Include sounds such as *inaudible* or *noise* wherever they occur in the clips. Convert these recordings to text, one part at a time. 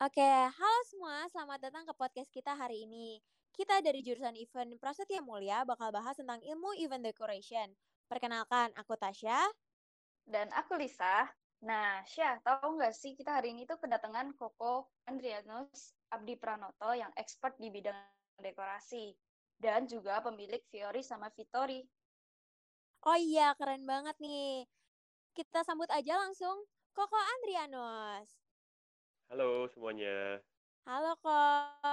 Oke, halo semua, selamat datang ke podcast kita hari ini. Kita dari jurusan Event Prasetya Mulia bakal bahas tentang ilmu event decoration. Perkenalkan, aku Tasya. Dan aku Lisa. Nah, Syah, tahu nggak sih kita hari ini tuh kedatangan Koko Andrianus Abdi Pranoto yang expert di bidang dekorasi. Dan juga pemilik Fiori sama Vittori. Oh iya, keren banget nih. Kita sambut aja langsung Koko Andrianus. Halo semuanya. Halo, Kok.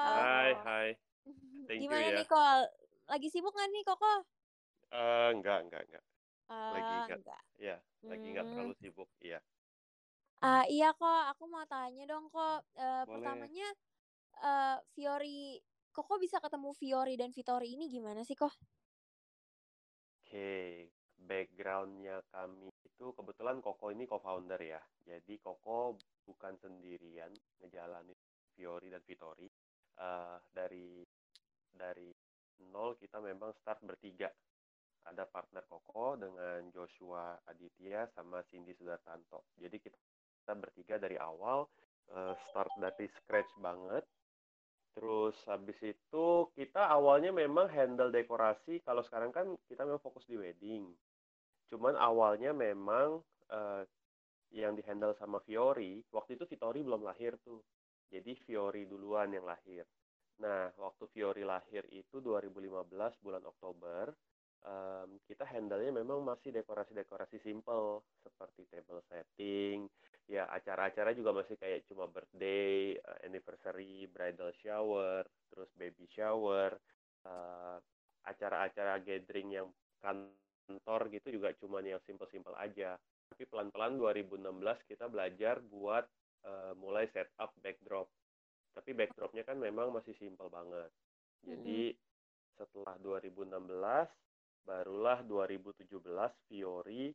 Hai, hai. *laughs* Thank you Gimana ya. nih, Kok? Lagi sibuk nggak nih, Koko? Eh, enggak, enggak, enggak. Lagi Eh, nggak. enggak. Ya, lagi enggak Hmm. terlalu sibuk. Iya. Ah, iya, Kok. Aku mau tanya dong, Kok. Eh, Boleh. pertamanya, eh, Fiori, Koko bisa ketemu Fiori dan Vittori ini gimana sih, Kok? Oke, backgroundnya kami itu kebetulan Koko ini co-founder ya. Jadi Koko bukan sendirian ngejalanin Fiori dan Vittori. Eh, dari dari nol kita memang start bertiga. Ada partner Koko dengan Joshua Aditya sama Cindy Sudartanto. Jadi kita, kita bertiga dari awal eh, start dari scratch banget. Terus habis itu kita awalnya memang handle dekorasi. Kalau sekarang kan kita memang fokus di wedding. Cuman awalnya memang eh, yang dihandle sama Fiori, waktu itu Vittori belum lahir tuh. Jadi Fiori duluan yang lahir. Nah, waktu Fiori lahir itu 2015 bulan Oktober, em, kita handle-nya memang masih dekorasi-dekorasi simple seperti table setting, ya acara-acara juga masih kayak cuma birthday, eh, anniversary, bridal shower, terus baby shower, eh, acara-acara gathering yang kantor gitu juga cuma yang simple-simple aja. Tapi pelan-pelan 2016 kita belajar buat eh, mulai setup backdrop. Tapi backdropnya kan memang masih simple banget. Jadi setelah 2016 barulah 2017 Fiori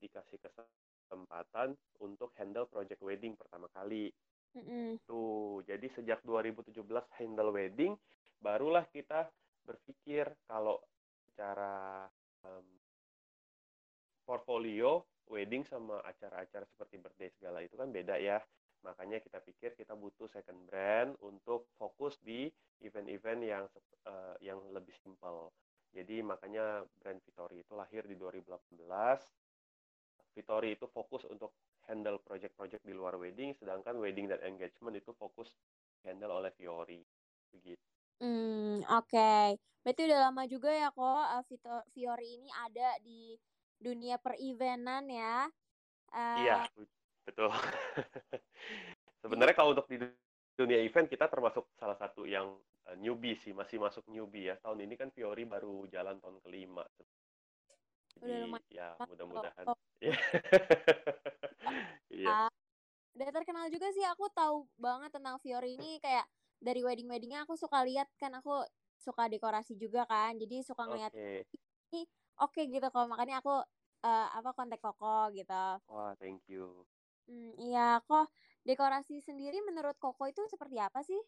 dikasih kesempatan untuk handle project wedding pertama kali. Mm-mm. Tuh, jadi sejak 2017 handle wedding, barulah kita berpikir kalau cara em, portfolio wedding sama acara-acara seperti birthday segala itu kan beda ya. Makanya kita pikir kita butuh second brand untuk fokus di event-event yang eh, yang lebih simple. Jadi makanya brand Vittori itu lahir di 2018. Vittori itu fokus untuk handle project-project di luar wedding, sedangkan wedding dan engagement itu fokus handle oleh Fiori. Begitu. Hmm, oke. Berarti udah lama juga ya kok eh, Vito- Fiori ini ada di dunia per-eventan ya. Eh, Iya, betul. *laughs* Sebenarnya kalau untuk di dunia event kita termasuk salah satu yang eh, newbie sih, masih masuk newbie ya. Tahun ini kan Fiori baru jalan tahun kelima. Udah Jadi lumayan ya mudah-mudahan. kok. *laughs* Iya. Iya. Ah, udah terkenal juga sih aku tahu banget tentang Fiori ini kayak dari wedding-weddingnya aku suka lihat kan aku suka dekorasi juga kan. Jadi suka ngeliat Oke. ini oke gitu kok. Makanya aku eh, apa kontak Koko gitu. Wah, thank you. Hmm, iya kok dekorasi sendiri menurut Koko itu seperti apa sih?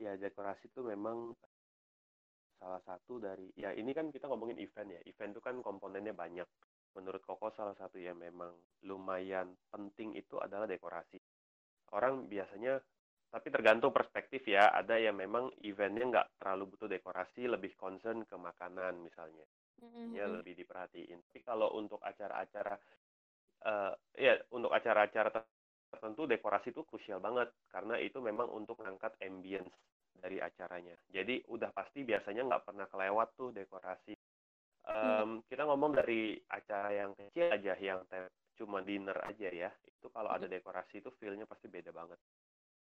Ya, dekorasi itu memang salah satu dari ya ini kan kita ngomongin event ya. Event itu kan komponennya banyak. Menurut Koko salah satu yang memang lumayan penting itu adalah dekorasi. Orang biasanya tapi tergantung perspektif ya. Ada yang memang eventnya nggak terlalu butuh dekorasi, lebih concern ke makanan misalnya. Mm-mm. Ya lebih diperhatiin. Tapi kalau untuk acara-acara eh ya untuk acara-acara tertentu dekorasi itu krusial banget karena itu memang untuk mengangkat ambience dari acaranya. Jadi udah pasti biasanya nggak pernah kelewat tuh dekorasi. Em, kita ngomong dari acara yang kecil aja, yang te- cuma dinner aja ya. Itu kalau ada dekorasi itu feel-nya pasti beda banget.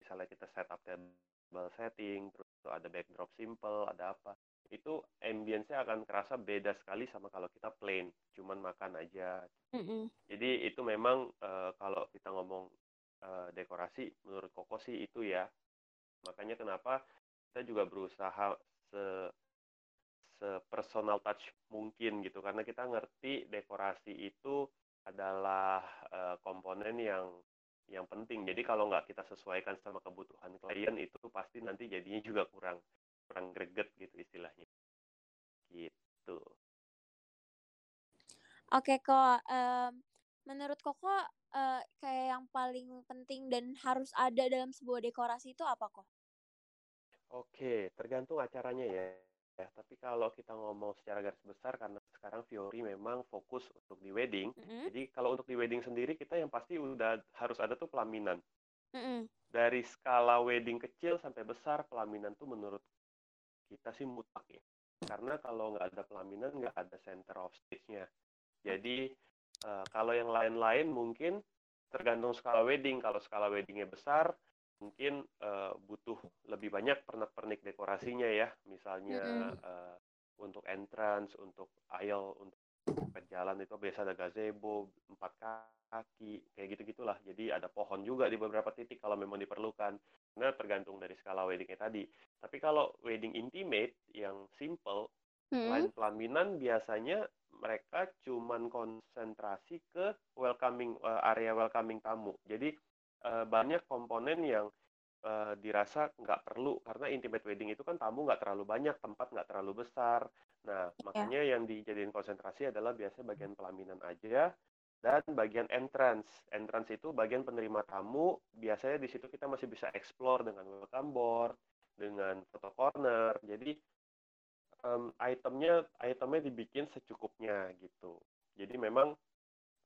Misalnya kita setup table setting, terus ada backdrop simple, ada apa. Itu ambience-nya akan kerasa beda sekali sama kalau kita plain, cuman makan aja. Mm-mm. Jadi itu memang eh, kalau kita ngomong eh, dekorasi, menurut Koko sih itu ya. Makanya kenapa kita juga berusaha se personal touch mungkin gitu karena kita ngerti dekorasi itu adalah eh, komponen yang yang penting. Jadi kalau nggak kita sesuaikan sama kebutuhan klien itu pasti nanti jadinya juga kurang kurang greget gitu istilahnya. Gitu. Oke kok, em, menurut Koko uh, kayak yang paling penting dan harus ada dalam sebuah dekorasi itu apa kok? Oke, tergantung acaranya ya. Ya, tapi kalau kita ngomong secara garis besar karena sekarang Fiori memang fokus untuk di wedding. Mm -hmm. Jadi kalau untuk di wedding sendiri kita yang pasti udah harus ada tuh pelaminan. Mm -hmm. Dari skala wedding kecil sampai besar pelaminan tuh menurut kita sih mutlak ya. Karena kalau nggak ada pelaminan nggak ada center of stage-nya. Jadi uh, kalau yang lain-lain mungkin tergantung skala wedding. Kalau skala weddingnya besar mungkin uh, butuh lebih banyak pernak-pernik dekorasinya ya, misalnya mm -hmm. uh, untuk entrance, untuk aisle, untuk jalan itu biasa ada gazebo, empat kaki, kayak gitu-gitulah. Jadi ada pohon juga di beberapa titik kalau memang diperlukan. Nah, tergantung dari skala weddingnya tadi. Tapi kalau wedding intimate yang simple, hmm. selain pelaminan biasanya mereka cuman konsentrasi ke welcoming uh, area welcoming tamu. Jadi uh, banyak komponen yang uh, dirasa nggak perlu karena intimate wedding itu kan tamu nggak terlalu banyak, tempat nggak terlalu besar. Nah, iya. makanya yeah. yang dijadiin konsentrasi adalah biasanya bagian pelaminan aja dan bagian entrance. Entrance itu bagian penerima tamu. Biasanya di situ kita masih bisa explore dengan welcome board, dengan photo corner. Jadi um, itemnya itemnya dibikin secukupnya gitu. Jadi memang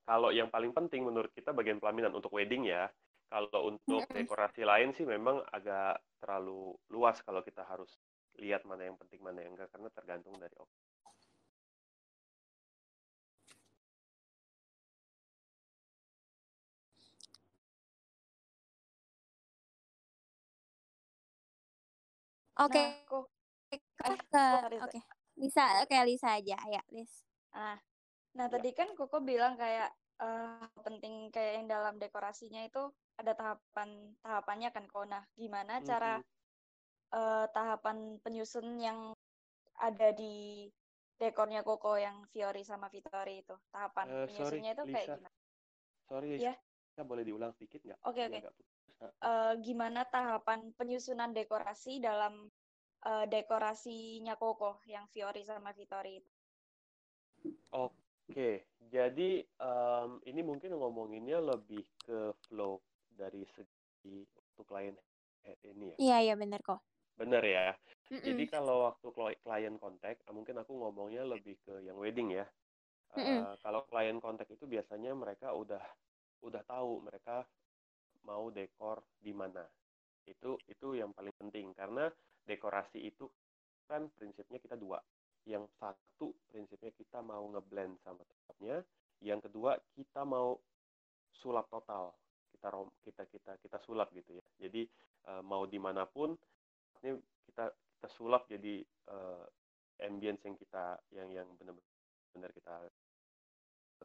kalau yang paling penting menurut kita bagian pelaminan untuk wedding ya kalau untuk dekorasi lain sih memang agak terlalu luas kalau kita harus lihat mana yang penting mana yang enggak karena tergantung dari Oke. Nah, eh, Oke. Lisa, oke Lisa aja ya, Lis. Ah. Nah, tadi kan Koko bilang kayak uh, penting kayak yang dalam dekorasinya itu ada tahapan tahapannya kan kok. Nah, gimana cara mm-hmm. uh, tahapan penyusun yang ada di dekornya Koko yang Fiori sama Vittori itu? Tahapan uh, penyusunnya itu kayak gimana? Sorry, ya. Kita boleh diulang sedikit nggak? Oke, okay, oke. Okay. Uh, gimana tahapan penyusunan dekorasi dalam uh, dekorasinya Koko yang Fiori sama Vittori itu? Oke, jadi um, ini mungkin ngomonginnya lebih ke flow dari segi untuk klien ini ya. Iya, iya benar kok. Benar ya. Mm -mm. Jadi kalau waktu klien kontak, mungkin aku ngomongnya lebih ke yang wedding ya. Mm -mm. Uh, kalau klien kontak itu biasanya mereka udah udah tahu mereka mau dekor di mana. Itu itu yang paling penting. Karena dekorasi itu kan prinsipnya kita dua. Yang satu prinsipnya kita mau ngeblend sama tempatnya. Yang kedua kita mau sulap total. Kita rom kita kita kita sulap gitu ya. Jadi uh, mau di mana pun ini kita kita sulap jadi uh, ambience yang kita yang yang benar-benar kita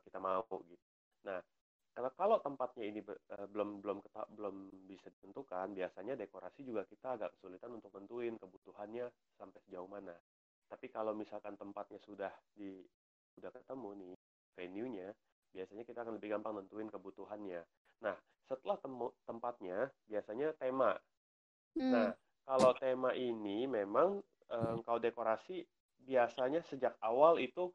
kita mau gitu. Nah kalau kalau tempatnya ini uh, belum belum keta, belum bisa ditentukan biasanya dekorasi juga kita agak kesulitan untuk menentuin kebutuhannya sampai sejauh mana tapi kalau misalkan tempatnya sudah di sudah ketemu nih venue-nya, biasanya kita akan lebih gampang nentuin kebutuhannya. Nah, setelah temu, tempatnya biasanya tema. Hmm. Nah, kalau tema ini memang eh, kalau dekorasi biasanya sejak awal itu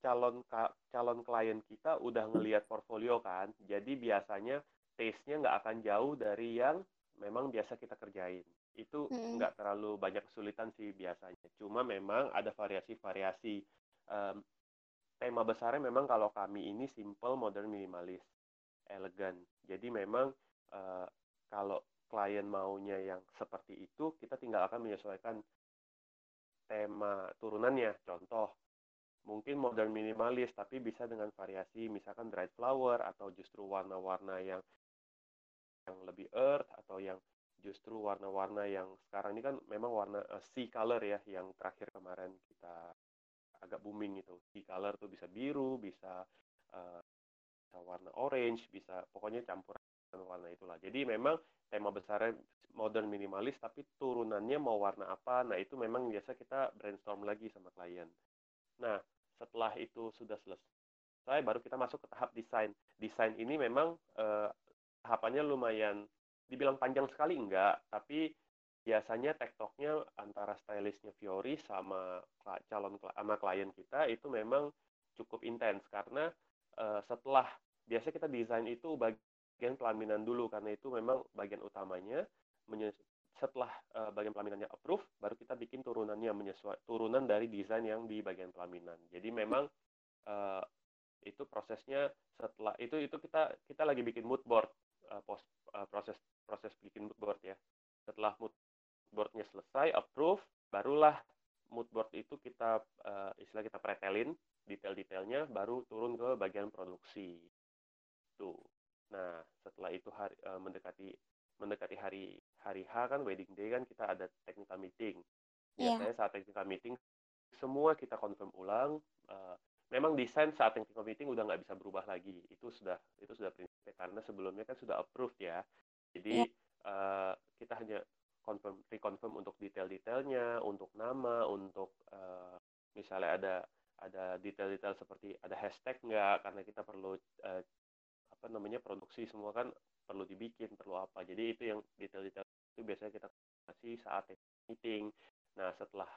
calon calon klien kita udah ngelihat portfolio kan. Jadi biasanya taste-nya nggak akan jauh dari yang memang biasa kita kerjain itu hmm. nggak terlalu banyak kesulitan sih biasanya. Cuma memang ada variasi-variasi. Um, tema besarnya memang kalau kami ini simple, modern, minimalis, elegan. Jadi memang uh, kalau klien maunya yang seperti itu, kita tinggal akan menyesuaikan tema turunannya. Contoh, mungkin modern minimalis, tapi bisa dengan variasi, misalkan dried flower atau justru warna-warna yang yang lebih earth atau yang justru warna-warna yang sekarang ini kan memang warna uh, sea color ya yang terakhir kemarin kita agak booming itu sea color tuh bisa biru bisa uh, bisa warna orange bisa pokoknya campuran warna itulah. Jadi memang tema besarnya modern minimalis tapi turunannya mau warna apa nah itu memang biasa kita brainstorm lagi sama klien nah setelah itu sudah selesai baru kita masuk ke tahap desain. Desain ini memang uh, tahapannya lumayan dibilang panjang sekali enggak, tapi biasanya tektoknya antara stylistnya Fiori sama calon sama klien kita itu memang cukup intens. Karena uh, setelah biasa kita desain itu bagian pelaminan dulu karena itu memang bagian utamanya setelah uh, bagian pelaminannya approve, baru kita bikin turunannya menyesuaikan turunan dari desain yang di bagian pelaminan. Jadi memang uh, itu prosesnya setelah itu itu kita kita lagi bikin mood board uh, pos, uh, proses proses bikin mood board ya. Setelah mood boardnya selesai approve, barulah mood board itu kita uh, istilah kita pretelin detail-detailnya, baru turun ke bagian produksi. Tuh. Nah setelah itu hari, uh, mendekati mendekati hari hari H kan wedding day kan kita ada technical meeting. Iya. Biasanya yeah. Saat technical meeting semua kita confirm ulang. Uh, memang desain saat technical meeting udah nggak bisa berubah lagi. Itu sudah itu sudah prinsip karena sebelumnya kan sudah approved ya. Jadi yeah. Iya. uh, kita hanya confirm reconfirm untuk detail-detailnya, untuk nama, untuk uh, misalnya ada ada detail-detail seperti ada hashtag nggak karena kita perlu uh, apa namanya produksi semua kan perlu dibikin perlu apa jadi itu yang detail-detail itu biasanya kita kasih saat meeting nah setelah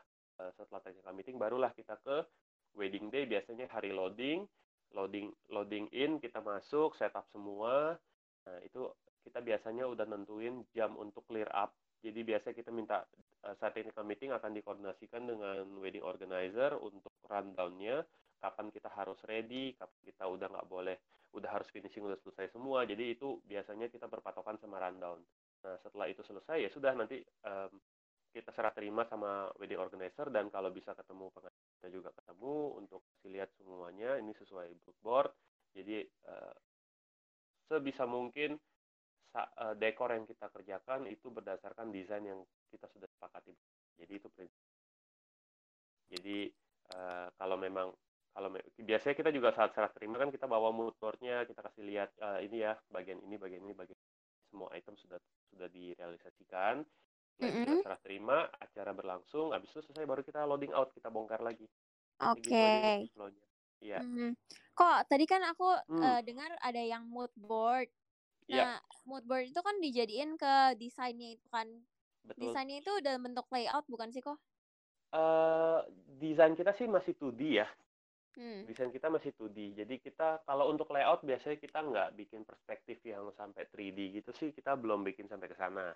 uh, setelah technical meeting barulah kita ke wedding day biasanya hari loading loading loading in kita masuk setup semua nah itu kita biasanya udah nentuin jam untuk clear up jadi biasanya kita minta uh, saat technical meeting akan dikoordinasikan dengan wedding organizer untuk rundownnya kapan kita harus ready, kapan kita udah nggak boleh, udah harus finishing, udah selesai semua. Jadi itu biasanya kita berpatokan sama rundown. Nah setelah itu selesai ya sudah nanti um, kita serah terima sama wedding organizer dan kalau bisa ketemu pengajar kita juga ketemu untuk kasih lihat semuanya ini sesuai board. Jadi uh, sebisa mungkin uh, dekor yang kita kerjakan itu berdasarkan desain yang kita sudah sepakati. Jadi itu prinsip. Jadi uh, kalau memang kalau biasanya kita juga saat serah terima kan kita bawa mood boardnya kita kasih lihat ini ya bagian ini bagian ini bagian semua item sudah sudah direalisasikan mm -hmm. kita serah terima acara berlangsung habis itu selesai baru kita loading out kita bongkar lagi oke okay. gitu Iya. Mm -hmm. Kok tadi kan aku mm. uh, dengar ada yang mood board. Iya. Nah, yeah. mood board itu kan dijadiin ke desainnya itu kan. Betul. Desainnya itu udah bentuk layout bukan sih kok? Uh, desain kita sih masih 2D ya. Hmm. Desain kita masih 2D. Jadi kita kalau untuk layout biasanya kita nggak bikin perspektif yang sampai 3D gitu sih kita belum bikin sampai ke sana.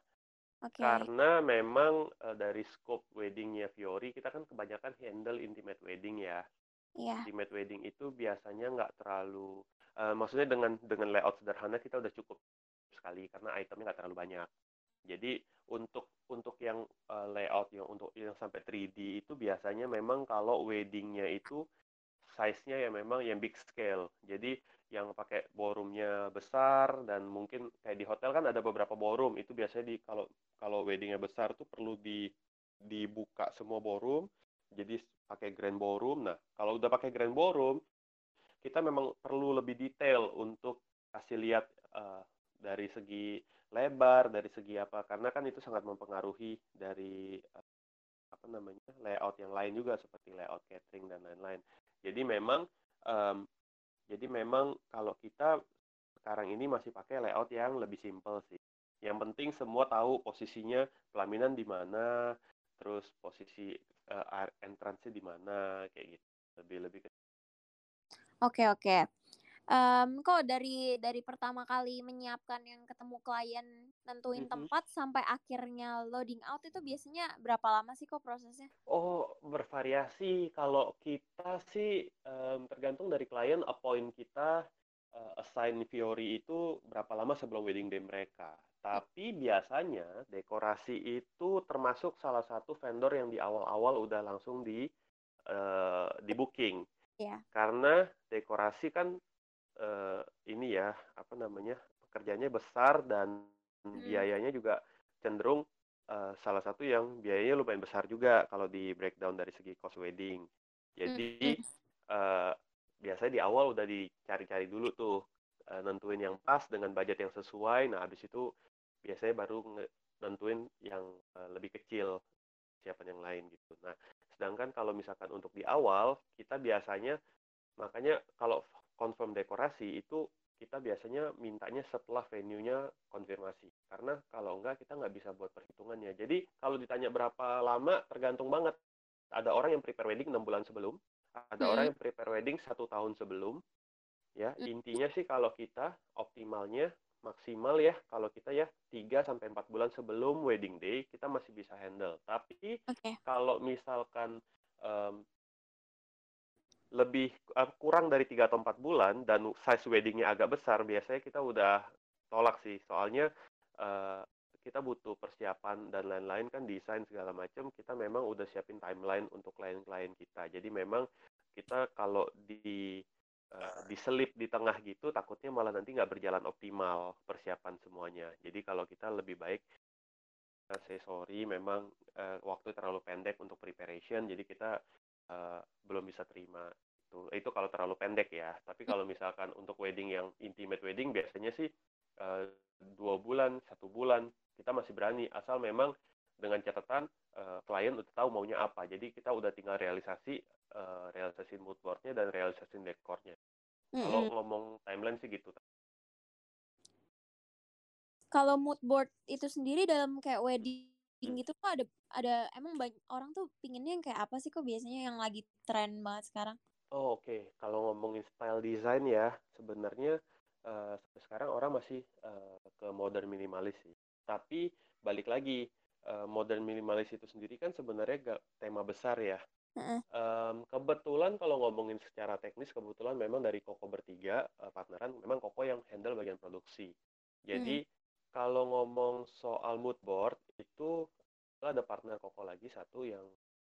Okay. Karena memang uh, dari scope weddingnya Fiori kita kan kebanyakan handle intimate wedding ya. Yeah. Intimate wedding itu biasanya nggak terlalu, uh, maksudnya dengan dengan layout sederhana kita udah cukup sekali karena itemnya nggak terlalu banyak. Jadi untuk untuk yang uh, layout yang untuk yang sampai 3D itu biasanya memang kalau weddingnya itu size-nya ya memang yang big scale. Jadi yang pakai ballroomnya besar dan mungkin kayak di hotel kan ada beberapa ballroom itu biasanya di kalau kalau weddingnya besar tuh perlu di dibuka semua ballroom jadi pakai grand ballroom. Nah kalau udah pakai grand ballroom kita memang perlu lebih detail untuk kasih lihat uh, dari segi lebar, dari segi apa karena kan itu sangat mempengaruhi dari uh, apa namanya layout yang lain juga seperti layout catering dan lain-lain. Jadi memang um, jadi memang kalau kita sekarang ini masih pakai layout yang lebih simple sih. Yang penting semua tahu posisinya pelaminan di mana, terus posisi uh, entrance-nya di mana kayak gitu. Lebih lebih ke Oke, oke um, kok dari dari pertama kali menyiapkan yang ketemu klien nentuin mm -hmm. tempat sampai akhirnya loading out itu biasanya berapa lama sih kok prosesnya? Oh bervariasi kalau kita sih um, tergantung dari klien appoint kita uh, assign Fiori itu berapa lama sebelum wedding day mereka. Tapi biasanya dekorasi itu termasuk salah satu vendor yang di awal-awal udah langsung di uh, di booking. Yeah. Karena dekorasi kan uh, ini ya apa namanya pekerjaannya besar dan hmm. biayanya juga cenderung uh, salah satu yang biayanya lumayan besar juga kalau di breakdown dari segi cost wedding. Jadi hmm. uh, biasanya di awal udah dicari-cari dulu tuh uh, nentuin yang pas dengan budget yang sesuai. Nah habis itu biasanya baru nentuin yang uh, lebih kecil siapa yang lain gitu. Nah sedangkan kalau misalkan untuk di awal kita biasanya makanya kalau confirm dekorasi itu kita biasanya mintanya setelah venue-nya konfirmasi. Karena kalau enggak kita nggak bisa buat perhitungannya. Jadi kalau ditanya berapa lama tergantung banget. Ada orang yang prepare wedding 6 bulan sebelum, ada hmm. orang yang prepare wedding satu tahun sebelum. ya mm. intinya sih kalau kita optimalnya maksimal ya kalau kita ya 3 sampai 4 bulan sebelum wedding day kita masih bisa handle. Tapi okay. kalau misalkan um, lebih uh, kurang dari 3 atau 4 bulan dan size weddingnya agak besar, biasanya kita udah tolak sih. Soalnya uh, kita butuh persiapan dan lain-lain kan desain segala macam. Kita memang udah siapin timeline untuk klien-klien kita. Jadi memang kita kalau di uh, diselip di tengah gitu takutnya malah nanti nggak berjalan optimal persiapan semuanya. Jadi kalau kita lebih baik uh, say sorry memang uh, waktu terlalu pendek untuk preparation. Jadi kita uh, belum bisa terima itu. Itu kalau terlalu pendek ya. Tapi kalau misalkan untuk wedding yang intimate wedding biasanya sih uh, dua bulan satu bulan kita masih berani. Asal memang dengan catatan uh, klien udah tahu maunya apa. Jadi kita udah tinggal realisasi uh, realisasi mood boardnya dan realisasi dekornya mm-hmm. kalau ngomong timeline sih gitu. Kalau mood board itu sendiri dalam kayak wedding hmm. gitu kok ada ada emang banyak orang tuh pinginnya yang kayak apa sih kok biasanya yang lagi tren banget sekarang oh oke okay. kalau ngomongin style design ya sebenarnya uh, sekarang orang masih uh, ke modern minimalis sih tapi balik lagi uh, modern minimalis itu sendiri kan sebenarnya gak tema besar ya. Uh-uh. Um, kebetulan kalau ngomongin secara teknis kebetulan memang dari Koko bertiga uh, partneran memang Koko yang handle bagian produksi. Jadi uh kalau ngomong soal mood board itu ada partner Koko lagi satu yang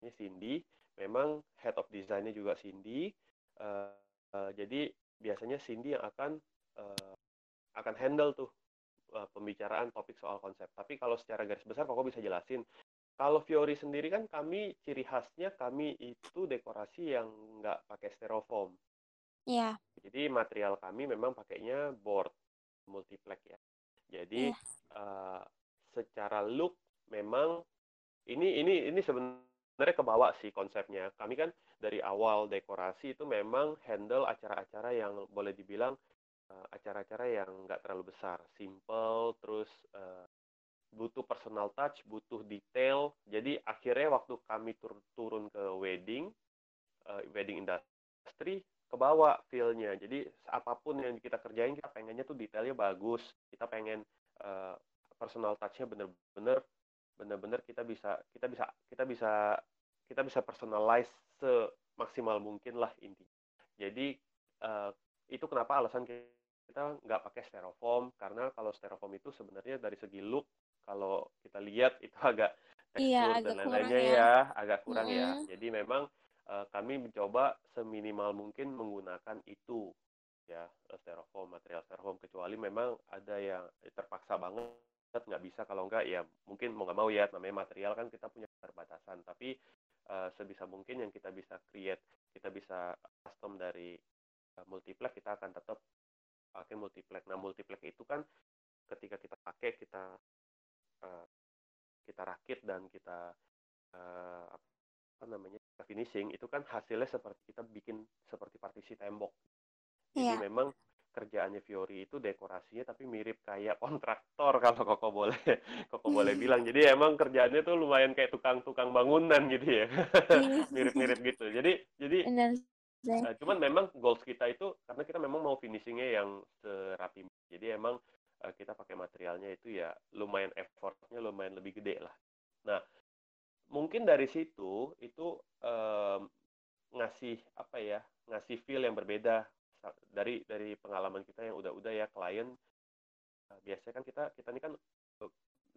ini Cindy, memang head of design-nya juga Cindy. Uh, uh, jadi biasanya Cindy yang akan uh, akan handle tuh uh, pembicaraan topik soal konsep. Tapi kalau secara garis besar Koko bisa jelasin. Kalau Fiori sendiri kan kami ciri khasnya kami itu dekorasi yang nggak pakai styrofoam. Iya. Yeah. Jadi material kami memang pakainya board multiplex ya. Jadi yeah. Iya. uh, secara look memang ini ini ini sebenarnya kebawa sih konsepnya. Kami kan dari awal dekorasi itu memang handle acara-acara yang boleh dibilang uh, acara-acara yang nggak terlalu besar, simple, terus uh, butuh personal touch, butuh detail. Jadi akhirnya waktu kami tur turun ke wedding, uh, wedding industry, ke bawah feel-nya. Jadi apa pun yang kita kerjain, kita pengennya tuh detailnya bagus. Kita pengen uh, personal touch-nya bener-bener bener-bener kita bisa kita bisa kita bisa kita bisa personalize semaksimal mungkin lah intinya. Jadi uh, itu kenapa alasan kita nggak pakai styrofoam karena kalau styrofoam itu sebenarnya dari segi look kalau kita lihat itu agak iya, tekstur iya, dan lain-lainnya ya. ya agak kurang mm -hmm. ya jadi memang uh, kami mencoba seminimal mungkin menggunakan itu ya styrofoam material styrofoam. Kecuali memang ada yang terpaksa banget nggak bisa. Kalau nggak ya mungkin mau nggak mau ya namanya material kan kita punya keterbatasan. Tapi uh, sebisa mungkin yang kita bisa create kita bisa custom dari uh, multiplex kita akan tetap pakai multiplex. Nah, multiplex itu kan ketika kita pakai kita uh, kita rakit dan kita uh, apa namanya finishing itu kan hasilnya seperti kita bikin seperti partisi tembok. Jadi yeah. memang kerjaannya Fiori itu dekorasinya tapi mirip kayak *laughs* kontraktor kalau Koko boleh Koko boleh bilang. Jadi emang kerjaannya tuh lumayan kayak tukang-tukang bangunan gitu ya. Iya. *laughs* Mirip-mirip gitu. Jadi jadi Nah, cuman memang goals kita itu karena kita memang mau finishingnya yang serapi. Jadi emang uh, kita pakai materialnya itu ya lumayan effortnya lumayan lebih gede lah. Nah, mungkin dari situ itu um, ngasih apa ya ngasih feel yang berbeda dari dari pengalaman kita yang udah-udah ya klien uh, biasanya kan kita kita ini kan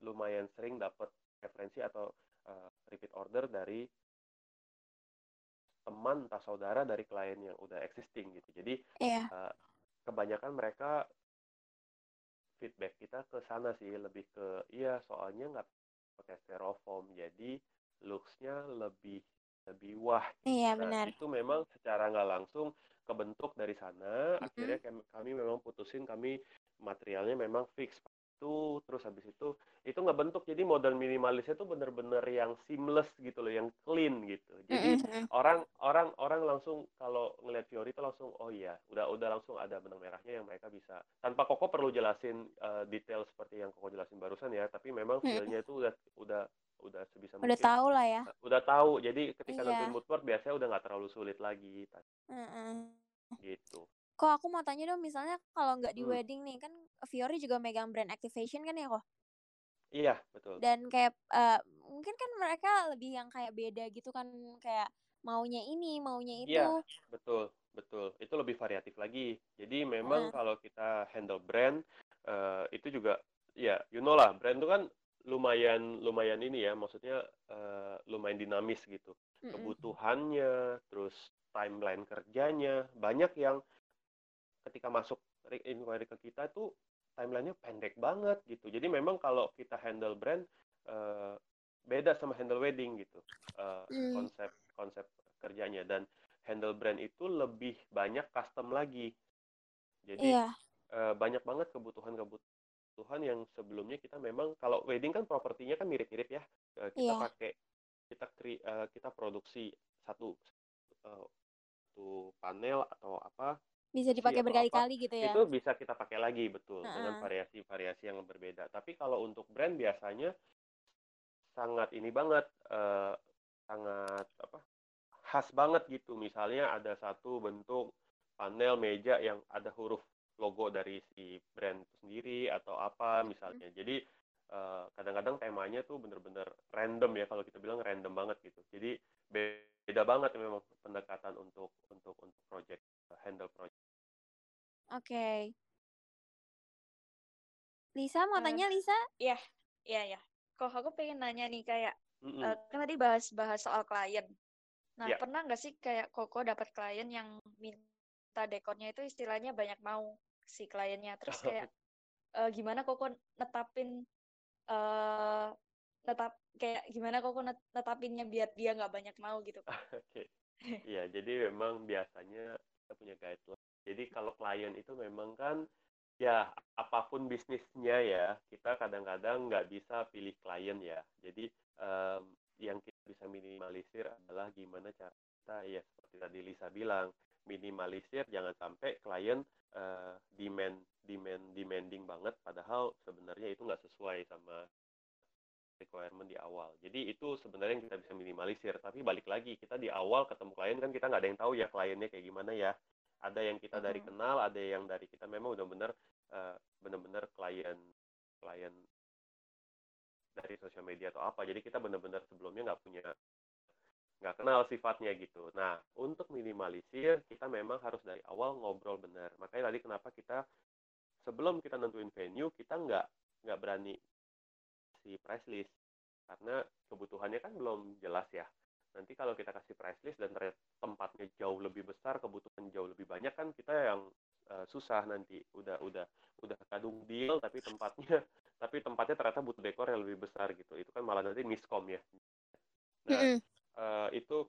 lumayan sering dapat referensi atau uh, repeat order dari teman entah saudara dari klien yang udah existing gitu jadi yeah. Iya. uh, kebanyakan mereka feedback kita ke sana sih lebih ke iya soalnya nggak pakai styrofoam jadi looksnya lebih lebih wah iya nah, benar. Itu memang secara nggak langsung kebentuk dari sana. Mm-hmm. akhirnya kami memang putusin kami materialnya memang fix. Itu terus habis itu itu nggak bentuk. Jadi model minimalisnya tuh bener-bener yang seamless gitu loh yang clean gitu. Jadi mm-hmm. orang orang orang langsung kalau ngeliat Fiori itu langsung oh iya udah udah langsung ada benang merahnya yang mereka bisa. Tanpa Koko perlu jelasin uh, detail seperti yang Koko jelasin barusan ya tapi memang feelnya itu udah udah udah sebisa udah mungkin. tahu lah ya udah tahu jadi ketika iya. nentuin mood board biasanya udah nggak terlalu sulit lagi mm-hmm. gitu kok aku mau tanya dong misalnya kalau nggak di hmm. wedding nih kan Fiori juga megang brand activation kan ya kok iya betul dan kayak uh, mungkin kan mereka lebih yang kayak beda gitu kan kayak maunya ini maunya itu iya betul betul itu lebih variatif lagi jadi memang uh. kalau kita handle brand uh, itu juga ya you know lah brand itu kan lumayan lumayan ini ya maksudnya uh, lumayan dinamis gitu mm-hmm. kebutuhannya terus timeline kerjanya banyak yang ketika masuk inquiry ke kita tuh timelinenya pendek banget gitu jadi memang kalau kita handle brand uh, beda sama handle wedding gitu uh, mm. konsep konsep kerjanya dan handle brand itu lebih banyak custom lagi jadi yeah. Iya. uh, banyak banget kebutuhan kebutuhan kebutuhan yang sebelumnya kita memang kalau wedding kan propertinya kan mirip-mirip ya kita yeah. pakai kita kri, uh, kita produksi satu uh, satu panel atau apa bisa dipakai berkali-kali gitu ya itu bisa kita pakai lagi betul uh -uh. dengan variasi-variasi yang berbeda tapi kalau untuk brand biasanya sangat ini banget uh, sangat apa khas banget gitu misalnya ada satu bentuk panel meja yang ada huruf logo dari si brand itu sendiri atau apa misalnya. Jadi eh, kadang-kadang temanya tuh bener-bener random ya kalau kita bilang random banget gitu. Jadi beda banget memang pendekatan untuk untuk untuk project handle project. Oke. Okay. Lisa mau uh, tanya Lisa? Iya, iya ya. Kok aku pengen nanya nih kayak mm -mm. Uh, kan tadi bahas-bahas soal klien. Nah, yeah. pernah nggak sih kayak Koko dapat klien yang minta dekornya itu istilahnya banyak mau si kliennya. Terus kayak uh, gimana kok netapin uh, netap kayak gimana kok netapinnya biar dia nggak banyak mau gitu. Kan *laughs* oke. Iya jadi memang biasanya kita punya guideline. Jadi kalau klien itu memang kan ya apa pun bisnisnya ya kita kadang-kadang nggak bisa pilih klien ya. Jadi um, yang kita bisa minimalisir adalah gimana cara kita ya seperti tadi Lisa bilang minimalisir jangan sampai klien uh, demand demand demanding banget padahal sebenarnya itu nggak sesuai sama requirement di awal. Jadi itu sebenarnya yang kita bisa minimalisir. Tapi balik lagi kita di awal ketemu klien kan kita nggak ada yang tahu ya kliennya kayak gimana ya. Ada yang kita dari kenal, ada yang dari kita memang udah benar uh, benar-benar klien klien dari sosial media atau apa. Jadi kita benar-benar sebelumnya nggak punya nggak kenal sifatnya gitu. Nah, untuk minimalisir, kita memang harus dari awal ngobrol benar. Makanya tadi kenapa kita sebelum kita nentuin venue, kita nggak nggak berani si price list karena kebutuhannya kan belum jelas ya. Nanti kalau kita kasih price list dan tempatnya jauh lebih besar, kebutuhan jauh lebih banyak kan kita yang uh, susah nanti. Udah udah udah kadung deal tapi tempatnya tapi tempatnya ternyata butuh dekor yang lebih besar gitu. Itu kan malah nanti miskom ya. Nah, uh, itu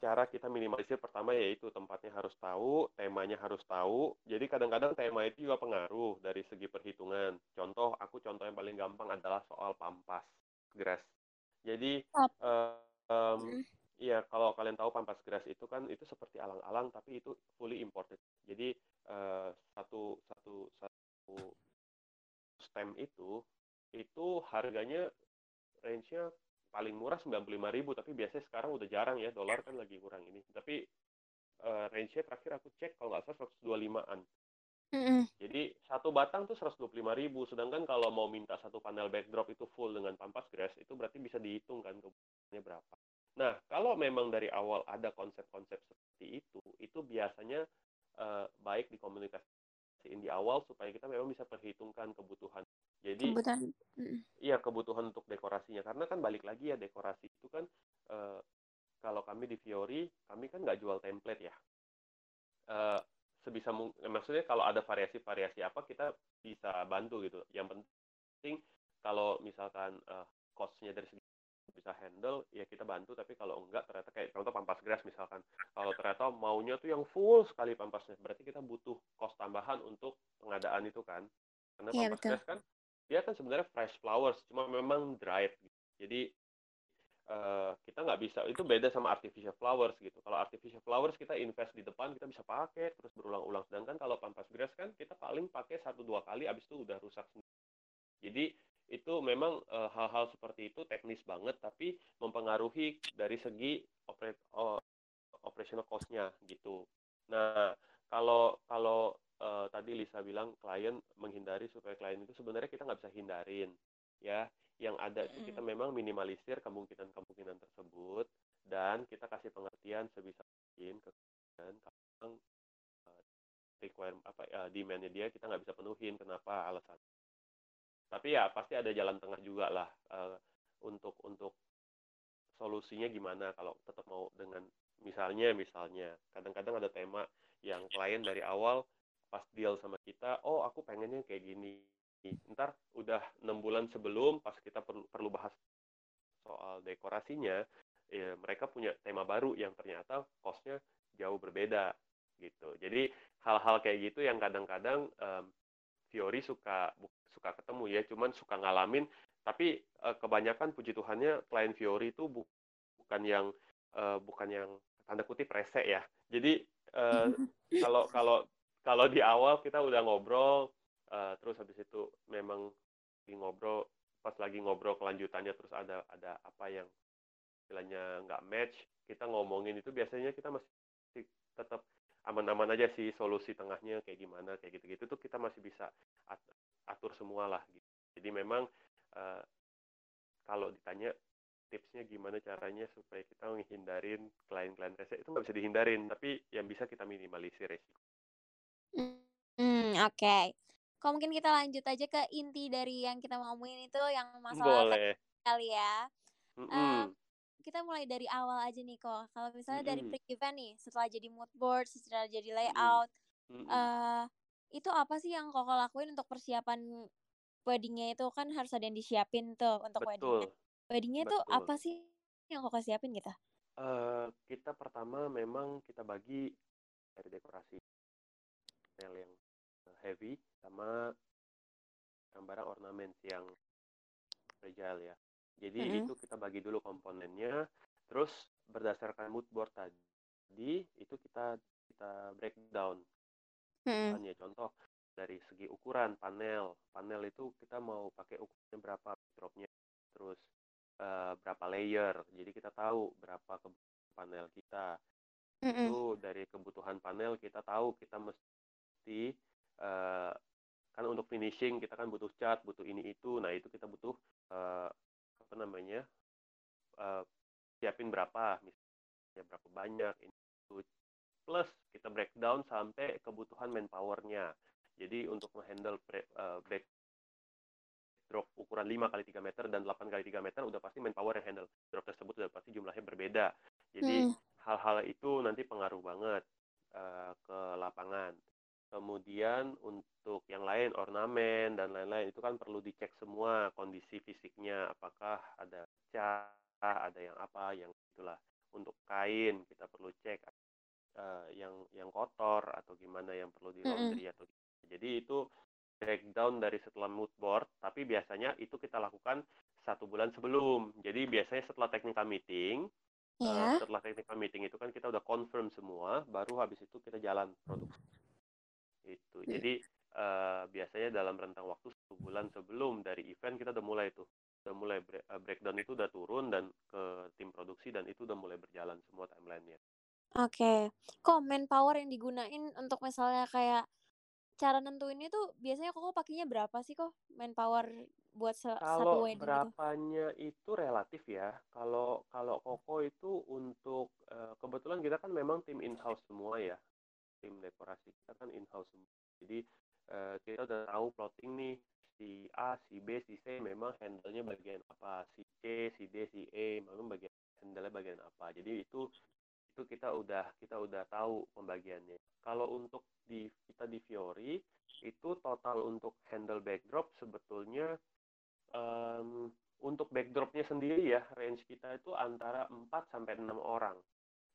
cara kita minimalisir pertama yaitu tempatnya harus tahu, temanya harus tahu. Jadi kadang-kadang tema itu juga pengaruh dari segi perhitungan. Contoh, aku contoh yang paling gampang adalah soal pampas grass. Jadi, uh, um, Iya, kalau kalian tahu pampas grass itu kan itu seperti alang-alang tapi itu fully imported. Jadi uh, satu satu satu stem itu itu harganya range-nya paling murah 95.000 tapi biasanya sekarang udah jarang ya dolar kan lagi kurang ini. Tapi uh, range-nya terakhir aku cek kalau nggak salah 125-an mm-hmm. jadi satu batang tuh 125.000 sedangkan kalau mau minta satu panel backdrop itu full dengan pampas grass itu berarti bisa dihitung kan kebutuhannya berapa. Nah kalau memang dari awal ada konsep-konsep seperti itu itu biasanya uh, baik dikomunikasiin di awal supaya kita memang bisa perhitungkan kebutuhan jadi kebutuhan. Iya kebutuhan untuk dekorasinya karena kan balik lagi ya dekorasi itu kan uh, kalau kami di Fiori kami kan nggak jual template ya. Uh, sebisa mungkin maksudnya kalau ada variasi-variasi apa kita bisa bantu gitu. Yang penting kalau misalkan uh, cost-nya dari segi bisa handle ya kita bantu tapi kalau enggak ternyata kayak contoh pampas grass misalkan kalau ternyata maunya tuh yang full sekali pampasnya berarti kita butuh cost tambahan untuk pengadaan itu kan karena yeah, pampas betul. grass kan dia kan sebenarnya fresh flowers cuma memang dried jadi uh, kita nggak bisa itu beda sama artificial flowers gitu. Kalau artificial flowers kita invest di depan kita bisa pakai terus berulang-ulang. Sedangkan kalau pampas grass kan kita paling pakai satu dua kali abis itu udah rusak jadi itu memang eh, hal-hal seperti itu teknis banget tapi mempengaruhi dari segi operate, uh, operational cost-nya gitu. Nah kalau kalau uh, tadi Lisa bilang klien menghindari supaya klien itu sebenarnya kita nggak bisa hindarin ya. Yang ada itu kita memang minimalisir kemungkinan-kemungkinan tersebut dan kita kasih pengertian sebisa mungkin ke klien kalau uh, require apa uh, demandnya dia kita nggak bisa penuhin. Kenapa? Alasan. Tapi ya pasti ada jalan tengah juga lah uh, untuk untuk solusinya gimana kalau tetap mau dengan misalnya misalnya. Kadang-kadang ada tema yang klien dari awal pas deal sama kita oh aku pengennya kayak gini. Ntar udah enam bulan sebelum pas kita perlu perlu bahas soal dekorasinya ya mereka punya tema baru yang ternyata costnya jauh berbeda gitu. Jadi hal-hal kayak gitu yang kadang-kadang um, Fiori suka suka ketemu ya cuman suka ngalamin. Tapi uh, kebanyakan puji Tuhannya klien Fiori itu bu bukan yang uh, bukan yang tanda kutip rese ya. Jadi uh, *laughs* kalau kalau di awal kita udah ngobrol uh, terus habis itu memang di ngobrol pas lagi ngobrol kelanjutannya terus ada ada apa yang istilahnya nggak match kita ngomongin itu biasanya kita masih tetap aman-aman aja sih solusi tengahnya kayak gimana kayak gitu-gitu tuh kita masih bisa atur semua lah gitu. Jadi memang uh, kalau ditanya tipsnya gimana caranya supaya kita menghindarin klien-klien rese itu nggak bisa dihindarin tapi yang bisa kita minimalisir resiko. Hmm, oke. Okay. Kalau mungkin kita lanjut aja ke inti dari yang kita ngomongin itu yang masalah Boleh. kali ya. Um, kita mulai dari awal aja nih kok. Kalau misalnya dari pre-event nih, setelah jadi mood board, setelah jadi layout, mm -mm. Uh, itu apa sih yang kok lakuin untuk persiapan weddingnya itu kan harus ada yang disiapin tuh untuk Betul. weddingnya. Weddingnya tuh apa sih yang kok siapin gitu? Uh, kita pertama memang kita bagi dari dekorasi panel yang heavy sama barang-barang ornamen yang fragile ya. Jadi mm -hmm. itu kita bagi dulu komponennya, terus berdasarkan mood board tadi itu kita kita breakdown. Mm -hmm. contoh dari segi ukuran panel, panel itu kita mau pakai ukurannya berapa dropnya, terus uh, berapa layer. Jadi kita tahu berapa kebutuhan panel kita. Mm -hmm. Itu dari kebutuhan panel kita tahu kita mesti uh, kan untuk finishing kita kan butuh cat, butuh ini itu. Nah, itu kita butuh uh, apa namanya? Uh, siapin berapa misalnya berapa banyak ini itu. Plus kita breakdown sampai kebutuhan manpowernya. Jadi untuk menghandle uh, break drop ukuran 5 kali 3 meter dan 8 kali 3 meter udah pasti manpower yang handle drop tersebut udah pasti jumlahnya berbeda. Jadi hmm. hal-hal hmm. itu nanti pengaruh banget uh, ke lapangan. Kemudian untuk yang lain ornamen dan lain-lain itu kan perlu dicek semua kondisi fisiknya apakah ada cat, ada yang apa, yang itulah. Untuk kain kita perlu cek uh, yang yang kotor atau gimana yang perlu di laundry -hmm. atau jadi itu breakdown dari setelah mood board, tapi biasanya itu kita lakukan satu bulan sebelum. Jadi biasanya setelah technical meeting, yeah. uh, setelah technical meeting itu kan kita udah confirm semua, baru habis itu kita jalan produksi. Itu. Yeah. Jadi uh, biasanya dalam rentang waktu satu bulan sebelum dari event kita udah mulai tuh, udah mulai uh, breakdown itu udah turun dan ke tim produksi dan itu udah mulai berjalan semua timelinenya. Oke, okay. kok manpower yang digunain untuk misalnya kayak cara nentuin itu biasanya kok pakainya berapa sih kok manpower buat se kalau satu wedding gitu? berapanya itu? itu relatif ya kalau kalau koko itu untuk uh, kebetulan kita kan memang tim in house semua ya tim dekorasi kita kan in house jadi uh, kita udah tahu plotting nih si A si B si C memang handle-nya bagian apa? Si C si D si E memang bagian handle-nya bagian apa? Jadi itu itu kita udah kita udah tahu pembagiannya. Kalau untuk di kita di Fiori itu total untuk handle backdrop sebetulnya um, untuk backdropnya sendiri ya range kita itu antara 4 sampai enam orang.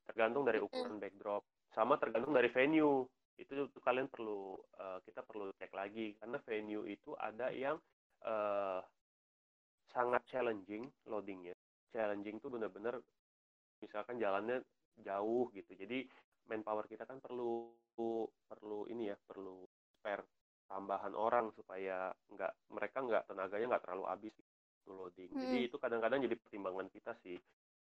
Tergantung dari ukuran backdrop sama tergantung dari venue. Itu, itu kalian perlu uh, kita perlu cek lagi. Karena venue itu ada yang uh, sangat challenging loadingnya. Challenging tuh benar-benar misalkan jalannya jauh gitu. Jadi manpower kita kan perlu perlu ini ya perlu spare tambahan orang supaya nggak mereka nggak tenaganya nggak terlalu habis itu loading. Hmm. jadi itu kadang-kadang jadi pertimbangan kita sih.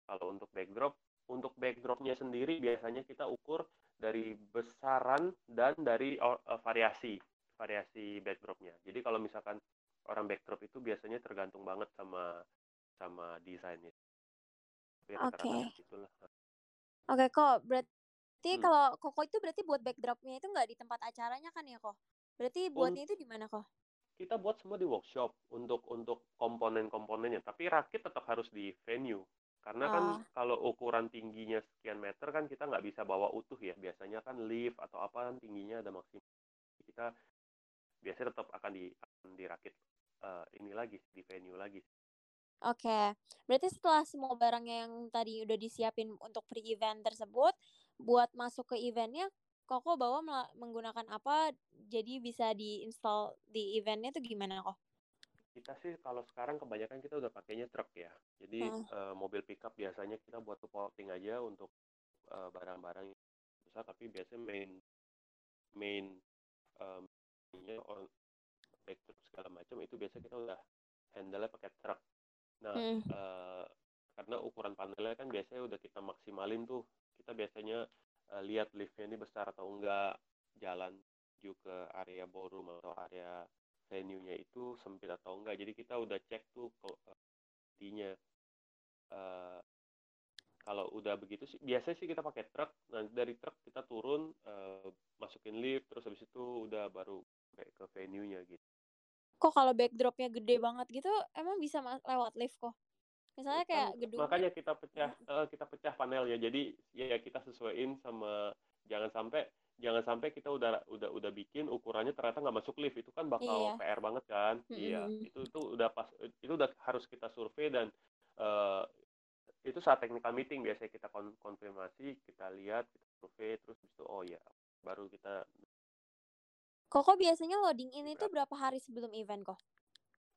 Kalau untuk backdrop untuk backdropnya sendiri biasanya kita ukur dari besaran dan dari uh, variasi variasi backdropnya. Jadi kalau misalkan orang backdrop itu biasanya tergantung banget sama sama desainnya. Oke. Okay. Oke okay, kok berarti hmm. kalau Koko itu berarti buat backdropnya itu nggak di tempat acaranya kan ya kok? Berarti buatnya itu di mana kok? Kita buat semua di workshop untuk untuk komponen-komponennya, tapi rakit tetap harus di venue. Karena kan oh. kalau ukuran tingginya sekian meter kan kita nggak bisa bawa utuh ya. Biasanya kan lift atau apa kan tingginya ada maksimal. Kita biasanya tetap akan di akan dirakit uh, ini lagi di venue lagi. Oke, okay. berarti setelah semua barangnya yang tadi udah disiapin untuk pre-event tersebut, buat masuk ke eventnya, Koko bawa menggunakan apa? Jadi bisa diinstal di eventnya tuh gimana kok? Kita sih kalau sekarang kebanyakan kita udah pakainya truk ya. Jadi hmm. uh, mobil pickup biasanya kita buat supporting aja untuk uh, barang-barang besar, tapi biasanya main main um, on back segala macam itu biasa kita udah handle pakai truk. Nah, hmm. uh, karena ukuran panelnya kan biasanya udah kita maksimalin tuh. Kita biasanya uh, lihat liftnya ini besar atau enggak, jalan menuju ke area ballroom atau area venue-nya itu sempit atau enggak. Jadi kita udah cek tuh intinya. Uh, kalau udah begitu sih, biasanya sih kita pakai truk. Nah dari truk kita turun, uh, masukin lift, terus habis itu udah baru kayak ke venue-nya gitu kok kalau backdropnya gede banget gitu emang bisa lewat lift kok misalnya kayak kan, gedung makanya kita pecah uh, kita pecah panel ya jadi ya kita sesuaiin sama jangan sampai jangan sampai kita udah udah udah bikin ukurannya ternyata nggak masuk lift itu kan bakal iya. PR banget kan mm -hmm. iya itu itu udah pas itu udah harus kita survei dan uh, itu saat technical meeting biasanya kita kon konfirmasi kita lihat kita survei terus itu oh ya baru kita Koko biasanya loading in itu berapa hari sebelum event kok?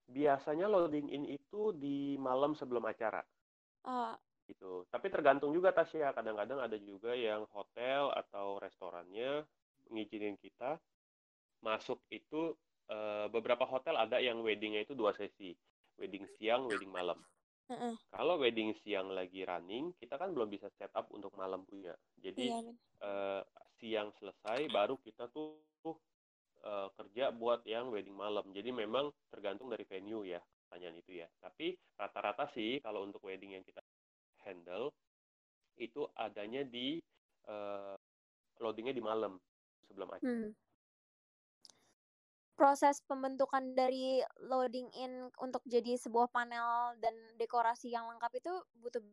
Biasanya loading in itu di malam sebelum acara. Oh. Gitu. Tapi tergantung juga Tasya. Kadang-kadang ada juga yang hotel atau restorannya ngizinin kita masuk itu uh, beberapa hotel ada yang weddingnya itu dua sesi, wedding siang, wedding malam. Uh -uh. Kalau wedding siang lagi running, kita kan belum bisa setup untuk malam punya. Jadi iya, uh, siang selesai, baru kita tuh uh, kerja buat yang wedding malam. Jadi memang tergantung dari venue ya pertanyaan itu ya. Tapi rata-rata sih kalau untuk wedding yang kita handle itu adanya di uh, loadingnya di malam sebelum acara. Hmm. Proses pembentukan dari loading in untuk jadi sebuah panel dan dekorasi yang lengkap itu butuh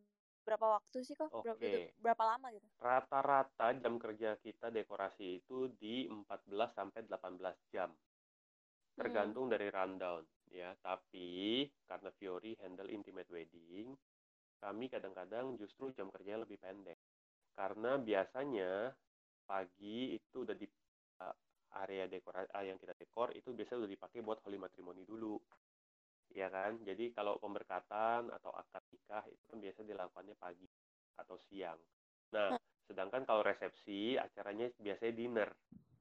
berapa waktu sih kok? Okay. Berapa lama gitu? Rata-rata jam kerja kita dekorasi itu di 14 sampai 18 jam. Tergantung hmm. dari rundown ya. Tapi karena Fiori handle intimate wedding, kami kadang-kadang justru jam kerjanya lebih pendek. Karena biasanya pagi itu udah di uh, area dekorasi uh, yang kita dekor itu biasanya udah dipakai buat holy matrimony dulu. Ya kan? Jadi kalau pemberkatan atau akad nikah itu kan biasa dilakukannya pagi atau siang. Nah sedangkan kalau resepsi acaranya biasanya dinner.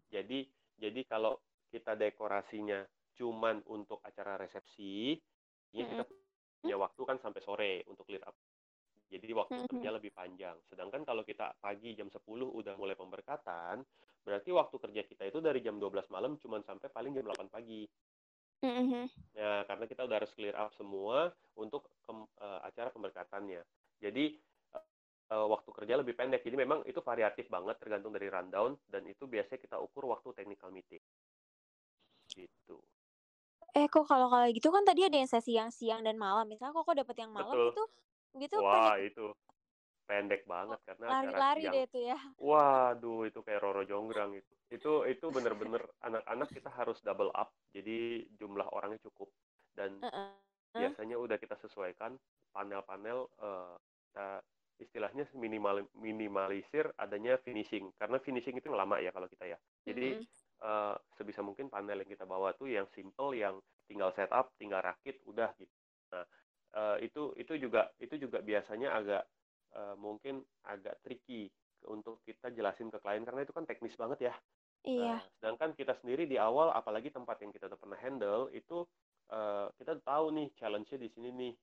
Jadi jadi kalau kita dekorasinya cuman untuk acara resepsi ya kita punya waktu kan sampai sore untuk clear up jadi waktu kerja lebih panjang. Sedangkan kalau kita pagi jam 10 udah mulai pemberkatan, berarti waktu kerja kita itu dari jam 12 malam cuma sampai paling jam 8 pagi. Mm-hmm. Ya, karena kita udah harus clear up semua untuk ke, uh, eh, acara pemberkatannya. Jadi uh, waktu kerja lebih pendek. Jadi memang itu variatif banget tergantung dari rundown dan itu biasanya kita ukur waktu technical meeting. Gitu. Eh kok kalau kalau gitu kan tadi ada yang sesi yang siang dan malam. Misalnya kok kok dapet yang malam Betul. itu gitu Wah, pendek. itu pendek banget karena lari-lari deh itu ya. Waduh, itu kayak Roro Jonggrang itu. Itu itu bener-bener *laughs* anak-anak kita harus double up. Jadi jumlah orangnya cukup dan uh -uh. biasanya udah kita sesuaikan panel-panel uh, kita istilahnya minimal minimalisir adanya finishing karena finishing itu lama ya kalau kita ya. Jadi mm -hmm. uh, sebisa mungkin panel yang kita bawa tuh yang simple yang tinggal setup, tinggal rakit udah gitu. Nah, uh, itu itu juga itu juga biasanya agak uh, mungkin agak tricky untuk kita jelasin ke klien karena itu kan teknis banget ya. Iya. Uh, sedangkan kita sendiri di awal, apalagi tempat yang kita udah pernah handle itu uh, kita tahu nih challenge-nya di sini nih.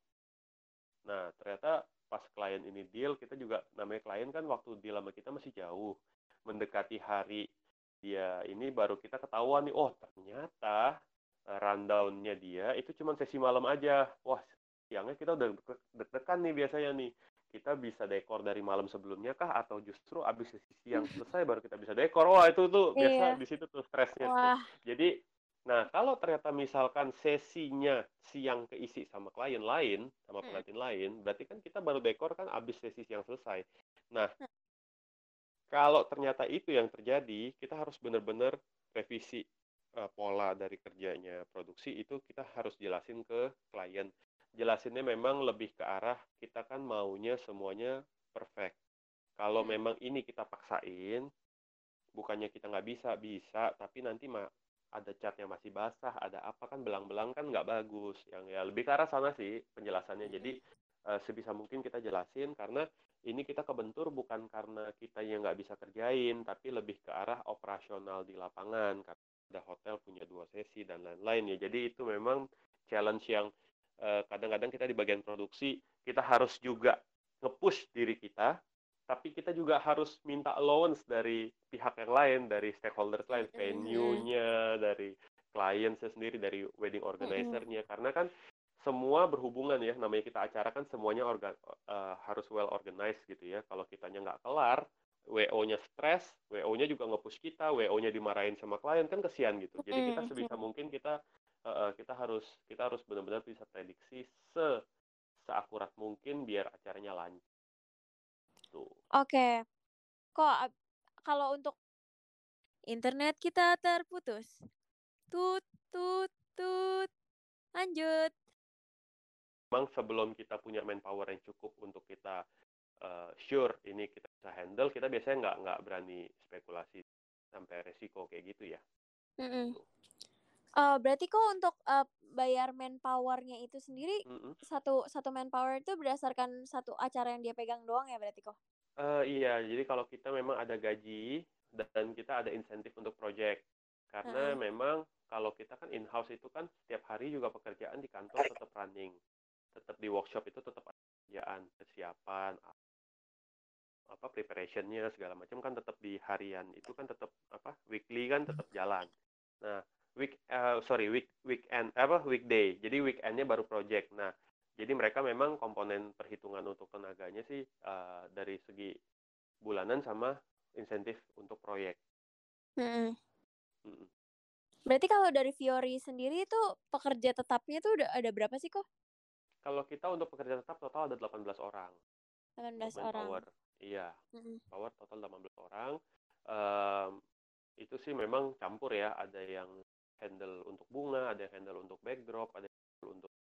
Nah ternyata pas klien ini deal kita juga namanya klien kan waktu deal sama kita masih jauh mendekati hari dia ini baru kita ketahuan nih oh ternyata eh, rundownnya dia itu cuma sesi malam aja wah siangnya kita udah deg-degan nih biasanya nih kita bisa dekor dari malam sebelumnya kah atau justru abis sesi siang *laughs* selesai baru kita bisa dekor wah itu tuh biasa iya. di situ tuh stresnya tuh. jadi Nah, kalau ternyata misalkan sesinya siang keisi sama klien lain, sama pengantin hmm. lain, berarti kan kita baru dekor kan abis sesi siang selesai. Nah, hmm. kalau ternyata itu yang terjadi, kita harus benar-benar revisi uh, pola dari kerjanya produksi itu kita harus jelasin ke klien. Jelasinnya memang lebih ke arah kita kan maunya semuanya perfect. Kalau hmm. memang ini kita paksain, bukannya kita nggak bisa, bisa, tapi nanti ada catnya masih basah, ada apa kan belang-belang kan nggak bagus. Yang ya lebih ke arah sana sih penjelasannya. Jadi uh, sebisa mungkin kita jelasin karena ini kita kebentur bukan karena kita yang nggak bisa kerjain, tapi lebih ke arah operasional di lapangan. Karena ada hotel punya dua sesi dan lain-lain ya. Jadi itu memang challenge yang kadang-kadang kita di bagian produksi kita harus juga nge-push diri kita tapi kita juga harus minta allowance dari pihak yang lain, dari stakeholders lain, venue-nya, dari kliennya sendiri, dari wedding organizer-nya, karena kan semua berhubungan ya, namanya kita acara kan semuanya organ, uh, harus well organized gitu ya. Kalau kitanya nggak kelar, WO-nya stres, WO-nya juga nge-push kita, WO-nya dimarahin sama klien kan kesian gitu. Jadi kita sebisa mungkin kita uh, kita harus kita harus benar-benar bisa prediksi se seakurat mungkin biar acaranya lancar gitu. Oke. Kok kalau untuk internet kita terputus. Tut tut tut. Lanjut. Memang sebelum kita punya manpower yang cukup untuk kita uh, sure ini kita bisa handle, kita biasanya nggak nggak berani spekulasi sampai resiko kayak gitu ya. Mm -mm. Uh, berarti kok untuk uh, bayar manpowernya itu sendiri mm -hmm. satu satu manpower itu berdasarkan satu acara yang dia pegang doang ya berarti kok? Uh, iya, jadi kalau kita memang ada gaji dan kita ada insentif untuk project. Karena hmm. memang kalau kita kan in-house itu kan setiap hari juga pekerjaan di kantor tetap running. Tetap di workshop itu tetap ada pekerjaan, persiapan, apa preparationnya segala macam kan tetap di harian itu kan tetap apa weekly kan tetap jalan. Nah, week uh, sorry week weekend apa weekday. Jadi weekendnya baru project. Nah jadi mereka memang komponen perhitungan untuk tenaganya sih uh, dari segi bulanan sama insentif untuk proyek. Hmm. Hmm. berarti kalau dari Fiori sendiri itu pekerja tetapnya tuh udah ada berapa sih kok kalau kita untuk pekerja tetap total ada 18 orang. 18 orang. power. Iya. Hmm. power total 18 orang. Um, itu sih memang campur ya ada yang handle untuk bunga, ada yang handle untuk backdrop, ada yang handle untuk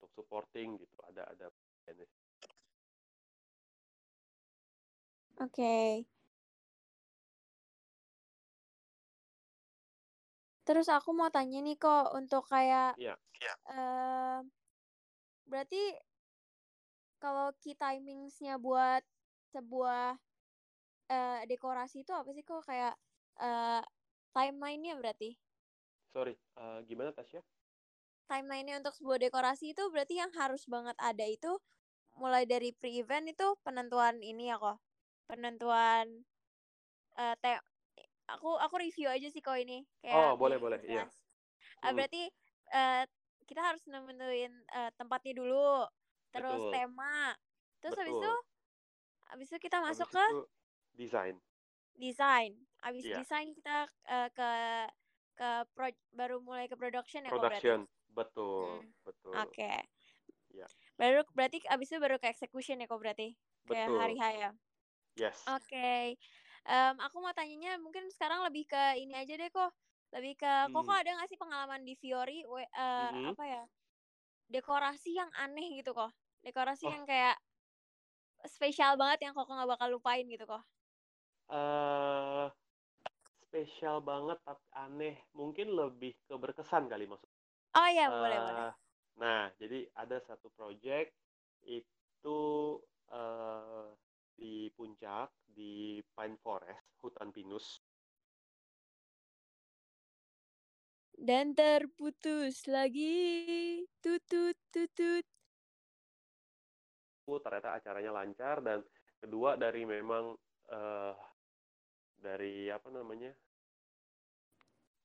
untuk supporting gitu. Ada ada Oke. Okay. Terus aku mau tanya nih kok untuk kayak Iya. Yeah. Uh, berarti kalau key timingsnya buat sebuah uh, dekorasi itu apa sih kok kayak uh, timeline-nya berarti? Sorry, uh, gimana Tasya? Timeline-nya untuk sebuah dekorasi itu berarti yang harus banget ada itu mulai dari pre-event itu penentuan ini ya kok. Penentuan uh, te aku aku review aja sih kok ini kayak Oh, boleh boleh, iya. Uh, berarti uh, kita harus nemuin uh, tempatnya dulu, terus Betul. tema. Terus Betul. habis itu habis itu kita masuk habis ke desain desain. Abis yeah. desain kita uh, ke ke pro, baru mulai ke production ya Production. Betul, hmm. betul. Oke. Okay. Ya. Baru berarti abis itu baru ke execution ya kok berarti? Kayak betul. hari haya. Yes. Oke. Okay. Um, aku mau tanyanya mungkin sekarang lebih ke ini aja deh kok. Lebih ke hmm. kok ada nggak sih pengalaman di Fiori uh, hmm. apa ya? Dekorasi yang aneh gitu kok. Dekorasi oh. yang kayak spesial banget yang kok nggak bakal lupain gitu kok uh, spesial banget tapi aneh. Mungkin lebih ke berkesan kali maksud oh ya uh, boleh boleh. nah jadi ada satu project itu uh, di puncak di pine forest hutan pinus. Dan terputus lagi. Tutut tutut ternyata acaranya lancar dan kedua dari memang uh, dari apa namanya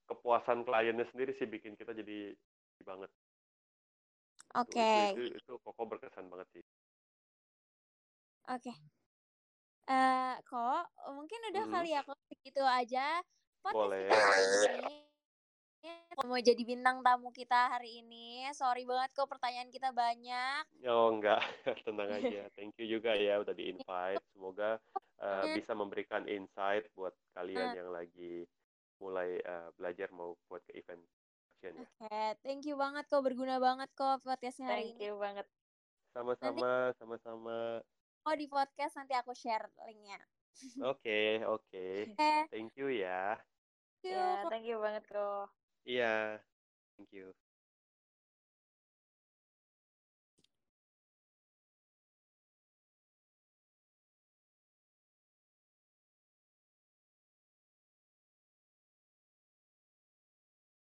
kepuasan kliennya sendiri sih bikin kita jadi banget. Oke. Okay. Itu, itu, itu, itu koko berkesan banget sih. Oke. Okay. Uh, kok mungkin udah hmm. kali ya kok segitu aja podcast Boleh. ini. Mau jadi bintang tamu kita hari ini. Sorry banget kok pertanyaan kita banyak. Oh enggak, *laughs* tenang aja. *laughs* Thank you juga ya udah di-invite. Semoga uh, bisa memberikan insight buat kalian yang lagi mulai uh, belajar mau buat ke event ya. Oke, okay. thank you banget kok berguna banget kok podcastnya hari thank ini. Thank you banget. Sama-sama, sama-sama. Oh di podcast nanti aku share linknya. Oke, oke. *laughs* Okay. Thank you ya. Thank you. Ya, thank you banget kok. Iya, thank you.